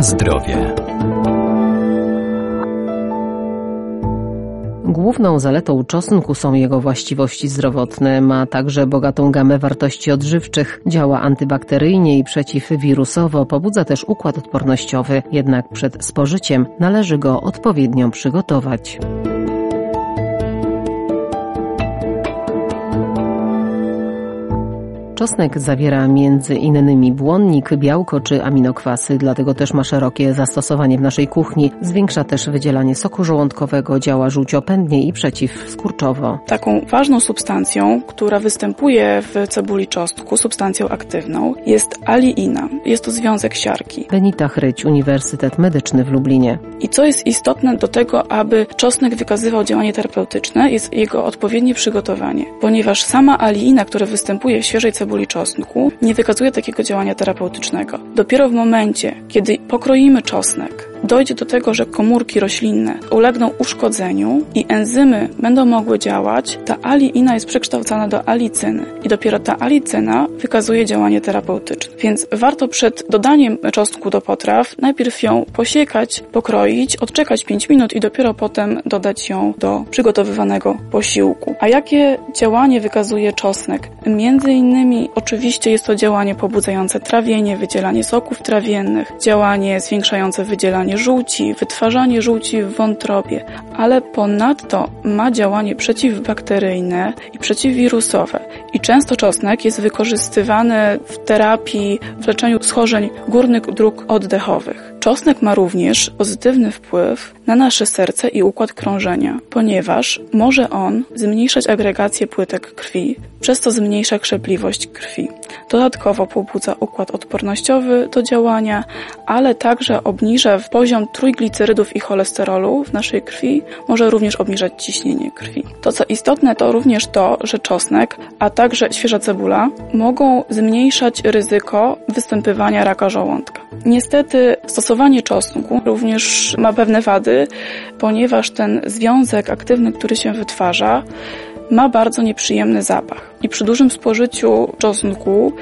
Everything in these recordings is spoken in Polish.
Na zdrowie. Główną zaletą czosnku są jego właściwości zdrowotne. Ma także bogatą gamę wartości odżywczych. Działa antybakteryjnie i przeciwwirusowo, pobudza też układ odpornościowy. Jednak przed spożyciem należy go odpowiednio przygotować. Czosnek zawiera między innymi błonnik, białko czy aminokwasy, dlatego też ma szerokie zastosowanie w naszej kuchni. Zwiększa też wydzielanie soku żołądkowego, działa żółciopędnie i przeciwskurczowo. Taką ważną substancją, która występuje w cebuli czosnku, substancją aktywną, jest aliina. Jest to związek siarki. Benita Chryć, Uniwersytet Medyczny w Lublinie. I co jest istotne do tego, aby czosnek wykazywał działanie terapeutyczne, jest jego odpowiednie przygotowanie, ponieważ sama aliina, która występuje w świeżej cebuli, czosnku nie wykazuje takiego działania terapeutycznego. Dopiero w momencie, kiedy pokroimy czosnek, dojdzie do tego, że komórki roślinne ulegną uszkodzeniu i enzymy będą mogły działać, ta aliina jest przekształcana do alicyny i dopiero ta alicyna wykazuje działanie terapeutyczne. Więc warto przed dodaniem czosnku do potraw najpierw ją posiekać, pokroić, odczekać 5 minut i dopiero potem dodać ją do przygotowywanego posiłku. A jakie działanie wykazuje czosnek? Między innymi oczywiście jest to działanie pobudzające trawienie, wydzielanie soków trawiennych, działanie zwiększające wydzielanie żółci, wytwarzanie żółci w wątrobie, ale ponadto ma działanie przeciwbakteryjne i przeciwwirusowe. I często czosnek jest wykorzystywany w terapii, w leczeniu schorzeń górnych dróg oddechowych. Czosnek ma również pozytywny wpływ na nasze serce i układ krążenia, ponieważ może on zmniejszać agregację płytek krwi, przez co zmniejsza krzepliwość krwi. Dodatkowo pobudza układ odpornościowy do działania, ale także obniża poziom trójglicerydów i cholesterolu w naszej krwi, może również obniżać ciśnienie krwi. To co istotne to również to, że czosnek, a także świeża cebula mogą zmniejszać ryzyko występowania raka żołądka. Niestety stosowanie czosnku również ma pewne wady, ponieważ ten związek aktywny, który się wytwarza, ma bardzo nieprzyjemny zapach. I przy dużym spożyciu czosnku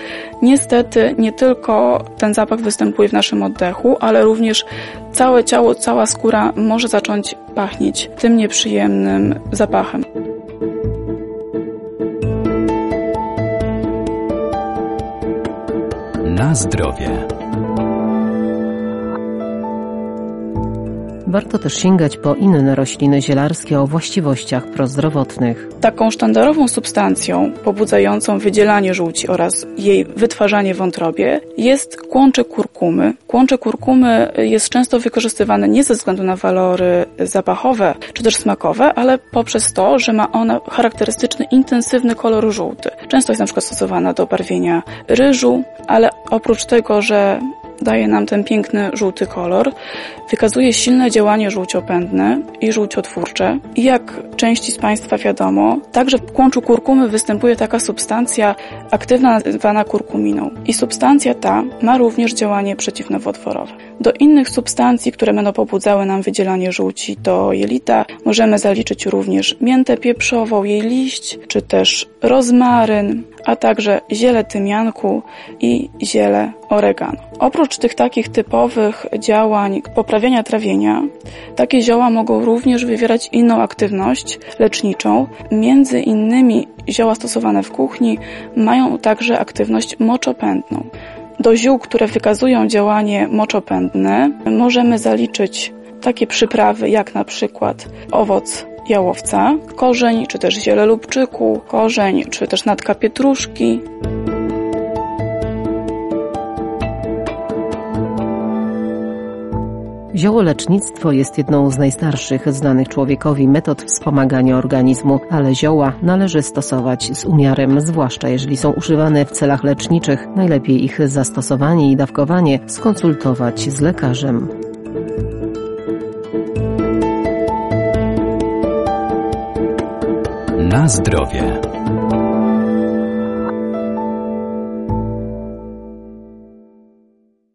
niestety nie tylko ten zapach występuje w naszym oddechu, ale również całe ciało, cała skóra może zacząć pachnieć tym nieprzyjemnym zapachem. Na zdrowie. Warto też sięgać po inne rośliny zielarskie o właściwościach prozdrowotnych. Taką sztandarową substancją pobudzającą wydzielanie żółci oraz jej wytwarzanie w wątrobie jest kłącze kurkumy. Kłącze kurkumy jest często wykorzystywane nie ze względu na walory zapachowe czy też smakowe, ale poprzez to, że ma ona charakterystyczny, intensywny kolor żółty. Często jest na przykład stosowana do barwienia ryżu, ale oprócz tego, że daje nam ten piękny żółty kolor, wykazuje silne działanie żółciopędne i żółciotwórcze. I jak części z Państwa wiadomo, także w kłączu kurkumy występuje taka substancja aktywna nazywana kurkuminą. I substancja ta ma również działanie przeciwnowotworowe. Do innych substancji, które będą pobudzały nam wydzielanie żółci do jelita, możemy zaliczyć również miętę pieprzową, jej liść, czy też rozmaryn, a także ziele tymianku i ziele oregano. Oprócz tych takich typowych działań poprawiania trawienia, takie zioła mogą również wywierać inną aktywność leczniczą. Między innymi zioła stosowane w kuchni mają także aktywność moczopędną. Do ziół, które wykazują działanie moczopędne, możemy zaliczyć takie przyprawy jak na przykład owoc jałowca, korzeń czy też ziele lubczyku, korzeń czy też natka pietruszki. Ziołolecznictwo jest jedną z najstarszych znanych człowiekowi metod wspomagania organizmu, ale zioła należy stosować z umiarem, zwłaszcza jeżeli są używane w celach leczniczych. Najlepiej ich zastosowanie i dawkowanie skonsultować z lekarzem. Na zdrowie.